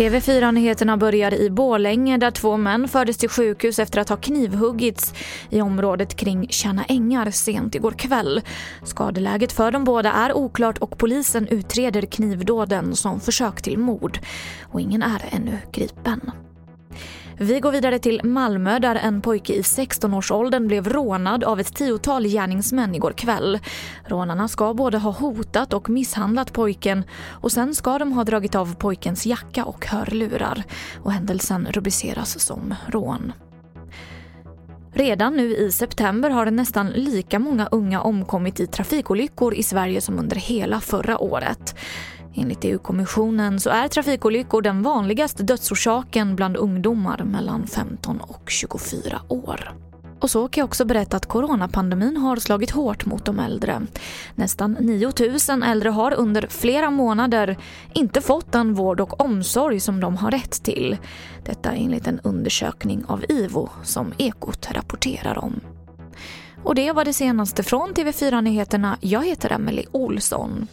TV4-nyheterna börjar i Bålänge där två män fördes till sjukhus efter att ha knivhuggits i området kring Tjärna ängar sent igår kväll. Skadeläget för de båda är oklart och polisen utreder knivdåden som försök till mord. Och ingen är ännu gripen. Vi går vidare till Malmö där en pojke i 16-årsåldern blev rånad av ett tiotal gärningsmän igår kväll. Rånarna ska både ha hotat och misshandlat pojken och sen ska de ha dragit av pojkens jacka och hörlurar. Och händelsen rubriceras som rån. Redan nu i september har nästan lika många unga omkommit i trafikolyckor i Sverige som under hela förra året. Enligt EU-kommissionen så är trafikolyckor den vanligaste dödsorsaken bland ungdomar mellan 15 och 24 år. Och så kan jag också berätta att coronapandemin har slagit hårt mot de äldre. Nästan 9 000 äldre har under flera månader inte fått den vård och omsorg som de har rätt till. Detta enligt en undersökning av IVO som Ekot rapporterar om. Och det var det senaste från TV4 Nyheterna. Jag heter Emily Olsson.